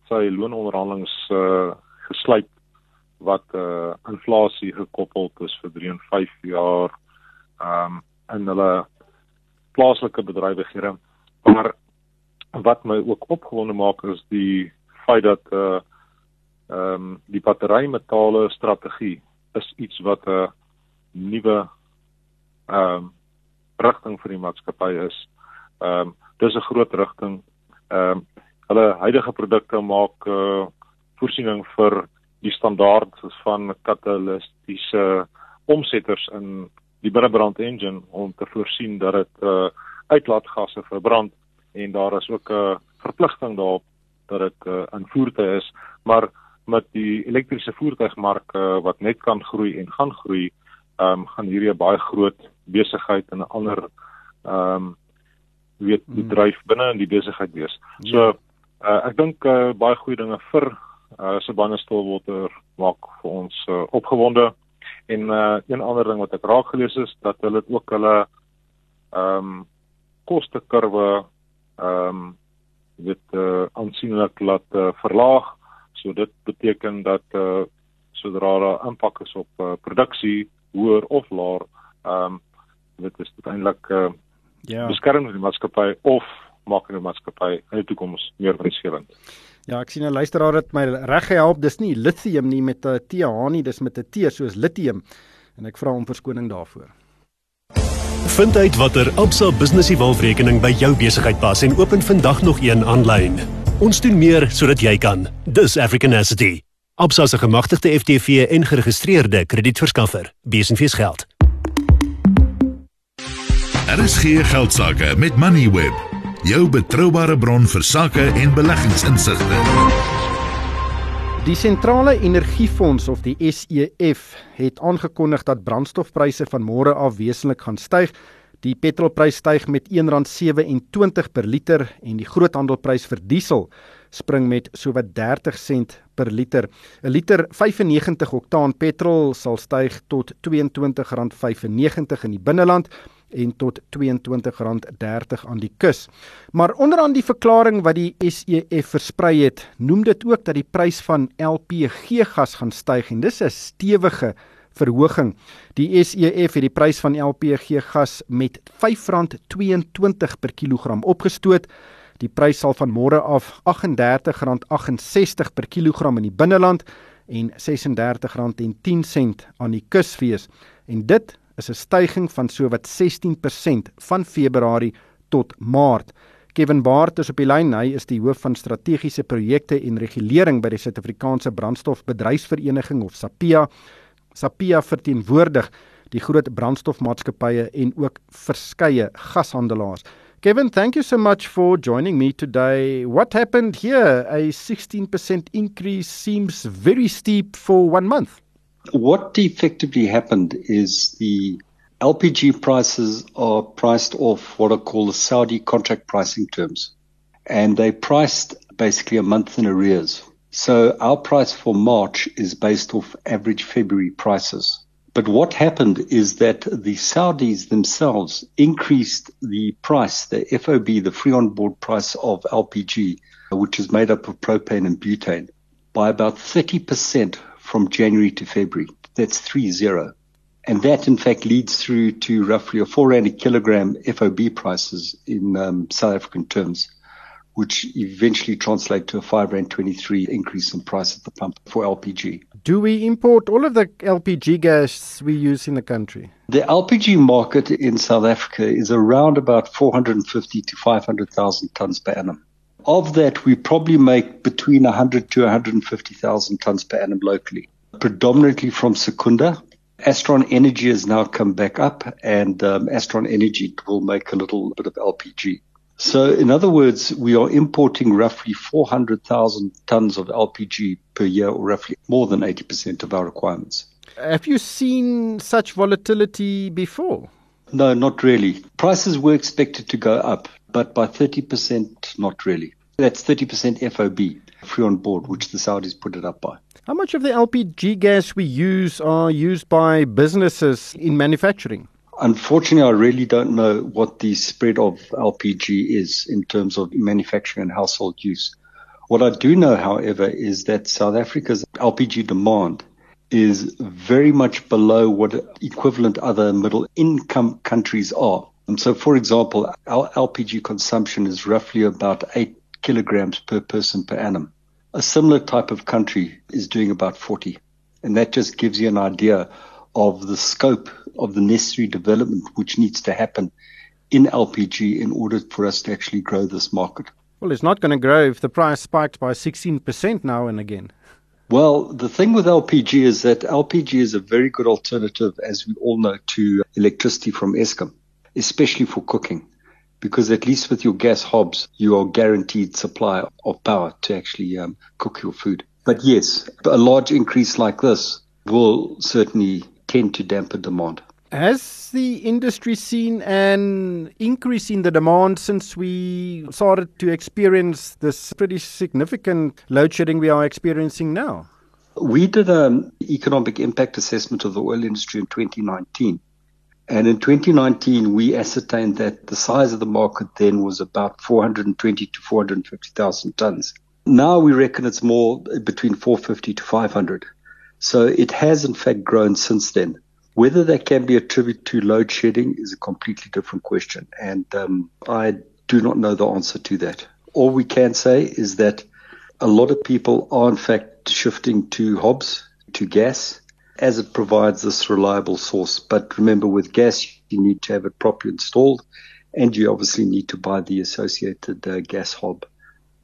sy loononderhandelings uh, gesluit wat uh, inflasie gekoppel is vir 3 en 5 jaar ehm um, in hulle plaaslike bedrywighede. Maar wat my ook opgewonde maak is die feit dat uh ehm um, die batterymetale strategie is iets wat 'n nuwe ehm um, rigting vir die maatskappy is. Ehm um, dis 'n groot rigting. Ehm um, hulle huidige produkte maak uh voorsiening vir die standaard van katalistiese omsetters in die binnebrand engine om te voorsien dat dit uh uitlaatgasse verbrand en daar is ook 'n verpligting daarop dat dit uh, in voertuie is, maar met die elektriese voertuigmark uh, wat net kan groei en gaan groei, um, gaan hierdie 'n baie groot besigheid en 'n ander ehm um, weet die hmm. dryf binne in die besigheid wees. So uh, ek dink uh, baie goeie dinge vir uh, Sibanye Stillwater maak vir ons uh, opgewonde. En uh, een ander ding wat ek raak gelees is dat hulle ook hulle ehm um, kostekurwe ehm um, dit uh, aansienlik laat uh, verlaag. So dit beteken dat uh, sodra daar impak is op uh, produksie hoër of laer, ehm um, dit is uiteindelik uh, ja. beskerm die maatskappy of maak die maatskappy in die toekoms meer winsgewend. Ja, ek sien 'n luisteraar het my reg gehelp. Dis nie lithium nie met 'n TH nie, dis met 'n T soos lithium. En ek vra om verskoning daarvoor. Vind uit watter Absa Business Evolve-rekening by jou besigheid pas en open vandag nog een aanlyn. Ons doen meer sodat jy kan. Dis African Asset. Absa se gemagtigde FTV en geregistreerde kredietverskaffer. Besenfees geld. Er is geen geldsaake met Moneyweb. Jou betroubare bron vir sakke en beleggingsinsigte. Die sentrale energiefonds of die SEF het aangekondig dat brandstofpryse van môre af wesentlik gaan styg. Die petrolprys styg met R1.27 per liter en die groothandelprys vir diesel spring met sowat 30 sent per liter. 'n Liter 95 oktaan petrol sal styg tot R22.95 in die binneland en tot R22.30 aan die kus. Maar onderaan die verklaring wat die SEF versprei het, noem dit ook dat die prys van LPG gas gaan styg en dis 'n stewige verhoging. Die SEF het die prys van LPG gas met R5.22 per kilogram opgestoot. Die prys sal van môre af R38.68 per kilogram in die binneland en R36.10 aan die kus wees. En dit is 'n stygings van sowat 16% van Februarie tot Maart. Kevin Baart is op die lyn. Hy is die hoof van strategiese projekte en regulering by die Suid-Afrikaanse Brandstofbedryfsvereniging of SAPIA. SAPIA verteenwoordig die groot brandstofmaatskappye en ook verskeie gashandelaars. Kevin, thank you so much for joining me today. What happened here? A 16% increase seems very steep for one month. What effectively happened is the LPG prices are priced off what are called the Saudi contract pricing terms. And they priced basically a month in arrears. So our price for March is based off average February prices. But what happened is that the Saudis themselves increased the price, the FOB, the free on board price of LPG, which is made up of propane and butane, by about 30% from January to February. That's three zero. And that in fact leads through to roughly a four rand a kilogram FOB prices in um, South African terms, which eventually translate to a five rand 23 increase in price at the pump for LPG. Do we import all of the LPG gas we use in the country? The LPG market in South Africa is around about 450 to 500,000 tons per annum. Of that, we probably make between 100 to 150,000 tons per annum locally, predominantly from Secunda. Astron Energy has now come back up, and um, Astron Energy will make a little bit of LPG. So, in other words, we are importing roughly 400,000 tons of LPG per year, or roughly more than 80% of our requirements. Have you seen such volatility before? No, not really. Prices were expected to go up, but by 30%, not really. That's 30% FOB, free on board, which the Saudis put it up by. How much of the LPG gas we use are used by businesses in manufacturing? Unfortunately, I really don't know what the spread of LPG is in terms of manufacturing and household use. What I do know, however, is that South Africa's LPG demand is very much below what equivalent other middle income countries are. And so, for example, our LPG consumption is roughly about eight kilograms per person per annum. A similar type of country is doing about 40. And that just gives you an idea of the scope of the necessary development which needs to happen in LPG in order for us to actually grow this market. Well, it's not going to grow if the price spikes by 16% now and again. Well, the thing with LPG is that LPG is a very good alternative, as we all know, to electricity from Eskom, especially for cooking, because at least with your gas hobs, you are guaranteed supply of power to actually um, cook your food. But yes, a large increase like this will certainly tend to dampen demand. Has the industry seen an increase in the demand since we started to experience this pretty significant load shedding we are experiencing now? We did an economic impact assessment of the oil industry in 2019. And in 2019, we ascertained that the size of the market then was about 420 to 450,000 tons. Now we reckon it's more between 450 to 500. So it has in fact grown since then. Whether that can be attributed to load shedding is a completely different question. And um, I do not know the answer to that. All we can say is that a lot of people are in fact shifting to hobs, to gas, as it provides this reliable source. But remember, with gas, you need to have it properly installed, and you obviously need to buy the associated uh, gas hob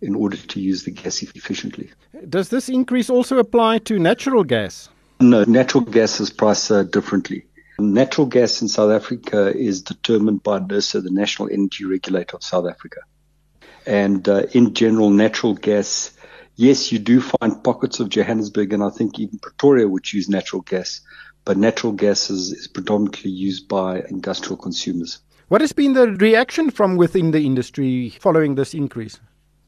in order to use the gas efficiently. Does this increase also apply to natural gas? No, natural gas is priced uh, differently. Natural gas in South Africa is determined by NERSA, the National Energy Regulator of South Africa. And uh, in general, natural gas, yes, you do find pockets of Johannesburg and I think even Pretoria which use natural gas, but natural gas is, is predominantly used by industrial consumers. What has been the reaction from within the industry following this increase?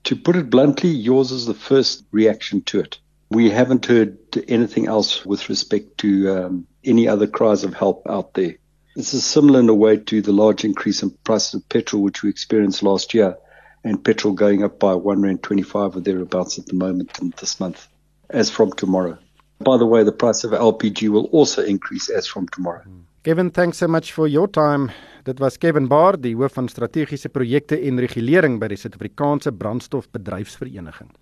To put it bluntly, yours is the first reaction to it. We haven't heard anything else with respect to um, any other cries of help out there. This is similar in a way to the large increase in prices of petrol, which we experienced last year, and petrol going up by one rand twenty-five or thereabouts at the moment in this month, as from tomorrow. By the way, the price of LPG will also increase as from tomorrow. Kevin, thanks so much for your time. Dit was Kevin Baar, die hoof van strategiese projekte en regulering by die Suid-Afrikaanse Brandstofbedryfsvereniging.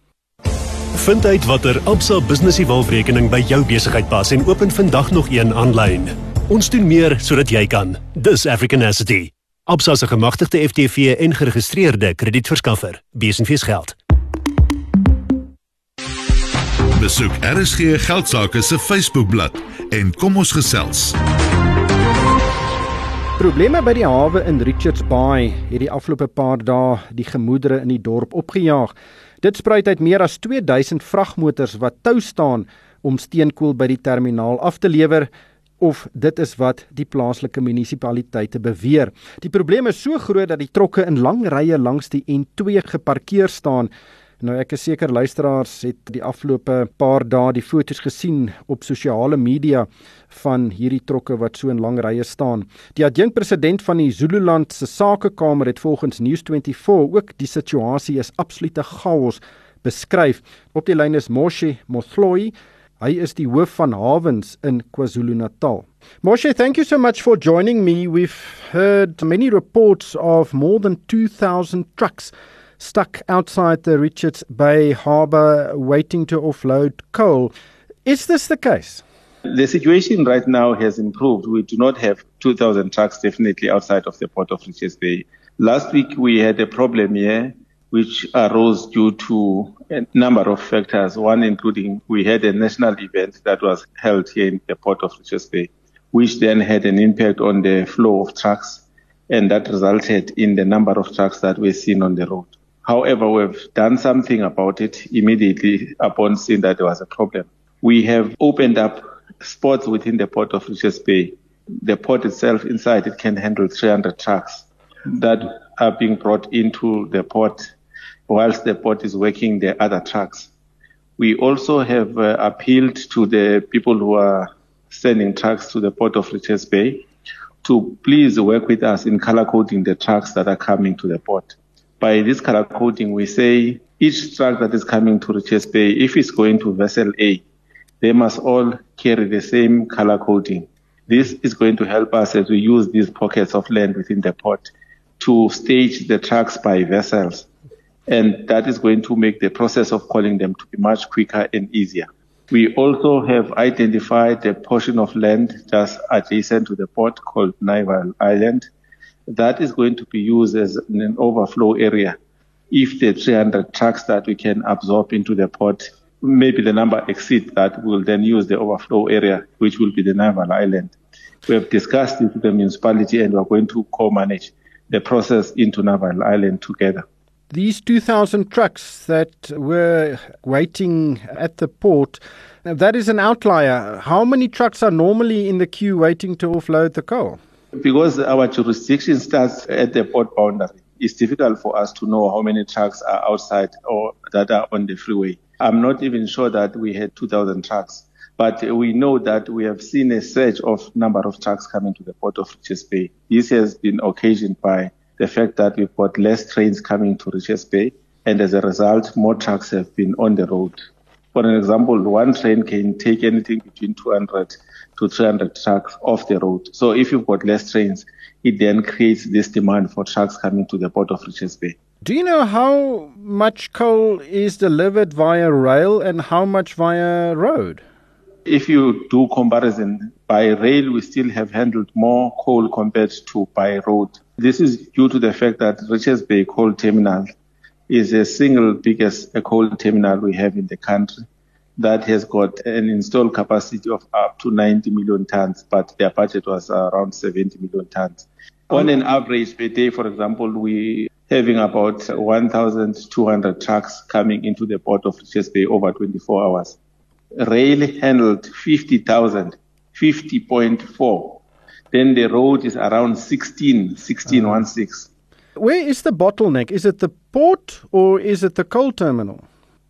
Vind uit watter Absa Business Evolve-rekening by jou besigheid pas en open vandag nog een aanlyn. Ons doen meer sodat jy kan. Dis Africanacity. Absa se gemagtigde FTV en geregistreerde kredietverskaffer. Besenfees geld. Besoek RSG Geldsaake se Facebookblad en kom ons gesels. Probleme by die hawe in Richards Bay het die afgelope paar dae die gemoedere in die dorp opgejaag. Dit spruit uit meer as 2000 vragmotors wat tou staan om steenkool by die terminaal af te lewer of dit is wat die plaaslike munisipaliteite beweer. Die probleem is so groot dat die trokke in lang rye langs die N2 geparkeer staan. Nou ek is seker luisteraars het die afgelope paar dae die foto's gesien op sosiale media van hierdie trokke wat so in lang rye staan. Die adjunkpresident van die Zululand se sakekamer het volgens News24 ook die situasie is absolute chaos beskryf. Op die lyn is Moshe Mothloyi. Hy is die hoof van hawens in KwaZulu-Natal. Moshe, thank you so much for joining me. We've heard many reports of more than 2000 trucks stuck outside the Richards Bay harbour waiting to offload coal. Is this the case? The situation right now has improved. We do not have 2,000 trucks definitely outside of the port of Richards Bay. Last week we had a problem here which arose due to a number of factors, one including we had a national event that was held here in the port of Richards Bay, which then had an impact on the flow of trucks and that resulted in the number of trucks that we're seeing on the road. However, we've done something about it immediately upon seeing that there was a problem. We have opened up spots within the port of Richards Bay. The port itself inside it can handle 300 trucks that are being brought into the port whilst the port is working the other trucks. We also have uh, appealed to the people who are sending trucks to the port of Richards Bay to please work with us in color coding the trucks that are coming to the port. By this color coding, we say each truck that is coming to Richards Bay, if it's going to vessel A, they must all carry the same color coding. This is going to help us as we use these pockets of land within the port to stage the trucks by vessels. And that is going to make the process of calling them to be much quicker and easier. We also have identified a portion of land just adjacent to the port called Naval Island. That is going to be used as an overflow area. If the 300 trucks that we can absorb into the port, maybe the number exceeds that, we'll then use the overflow area, which will be the Naval Island. We have discussed it with the municipality and we're going to co-manage the process into Naval Island together. These 2,000 trucks that were waiting at the port, that is an outlier. How many trucks are normally in the queue waiting to offload the coal? Because our jurisdiction starts at the port boundary, it's difficult for us to know how many trucks are outside or that are on the freeway. I'm not even sure that we had 2,000 trucks, but we know that we have seen a surge of number of trucks coming to the port of Richards Bay. This has been occasioned by the fact that we've got less trains coming to Richards Bay, and as a result, more trucks have been on the road. For an example, one train can take anything between 200 to 300 trucks off the road. So if you've got less trains, it then creates this demand for trucks coming to the port of Richards Bay. Do you know how much coal is delivered via rail and how much via road? If you do comparison, by rail we still have handled more coal compared to by road. This is due to the fact that Richards Bay Coal Terminal is the single biggest coal terminal we have in the country that has got an installed capacity of up to 90 million tons, but their budget was around 70 million tons. On an average per day, for example, we having about 1,200 trucks coming into the port of Richards Bay over 24 hours. Rail handled 50,000, 50.4 then the road is around 16, 16, uh, 16. Where is the bottleneck? Is it the port or is it the coal terminal?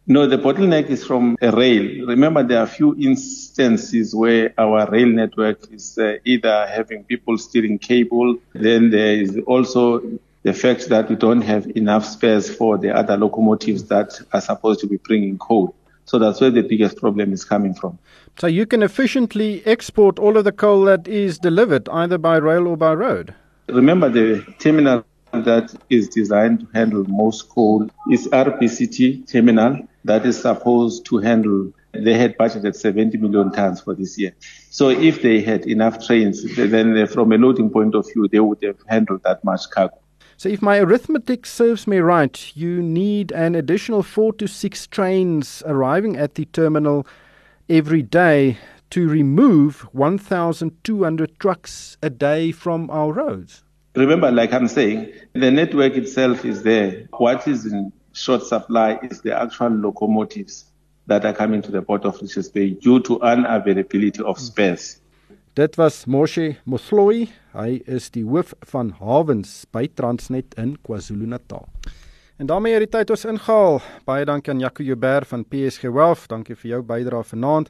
No, the bottleneck is from a rail. Remember, there are a few instances where our rail network is uh, either having people steering cable. Then there is also the fact that we don't have enough spares for the other locomotives that are supposed to be bringing coal. So that's where the biggest problem is coming from. So you can efficiently export all of the coal that is delivered either by rail or by road. Remember the terminal that is designed to handle most coal is RPCT terminal that is supposed to handle they had budgeted 70 million tons for this year. So if they had enough trains, then from a loading point of view, they would have handled that much cargo. So if my arithmetic serves me right, you need an additional 4 to 6 trains arriving at the terminal every day to remove 1,200 trucks a day from our roads. Remember, like I'm saying, the network itself is there. What is in short supply is the actual locomotives that are coming to the port of Richards Bay due to unavailability of spares. Dit was Moshe Mosloi. Hy is die hoof van hawens by Transnet in KwaZulu-Natal. En daarmee het die tyd ons ingehaal. Baie dankie aan Jaco Joubert van PSG Wealth. Dankie vir jou bydrae vanaand.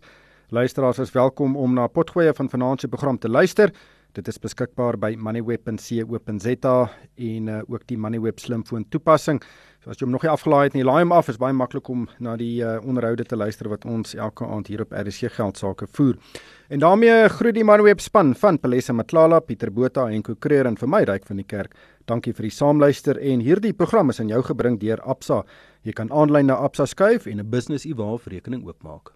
Luisteraars is welkom om na potgoeie van vanaand se program te luister. Dit is beskikbaar by moneyweb.co.za en uh, ook die Moneyweb slimfoon toepassing. So as jy hom nog nie afgelaai het nie, laai hom af. Dit is baie maklik om na die uh, onderhoude te luister wat ons elke aand hier op RC Geld sake voer. En daarmee groet die Moneyweb span van Pelesa Matlala, Pieter Botha en Ko Kreer en vir my ryk van die kerk. Dankie vir die saamluister en hierdie program is aan jou gebring deur Absa. Jy kan aanlyn na Absa skuif en 'n business e-wallet rekening oopmaak.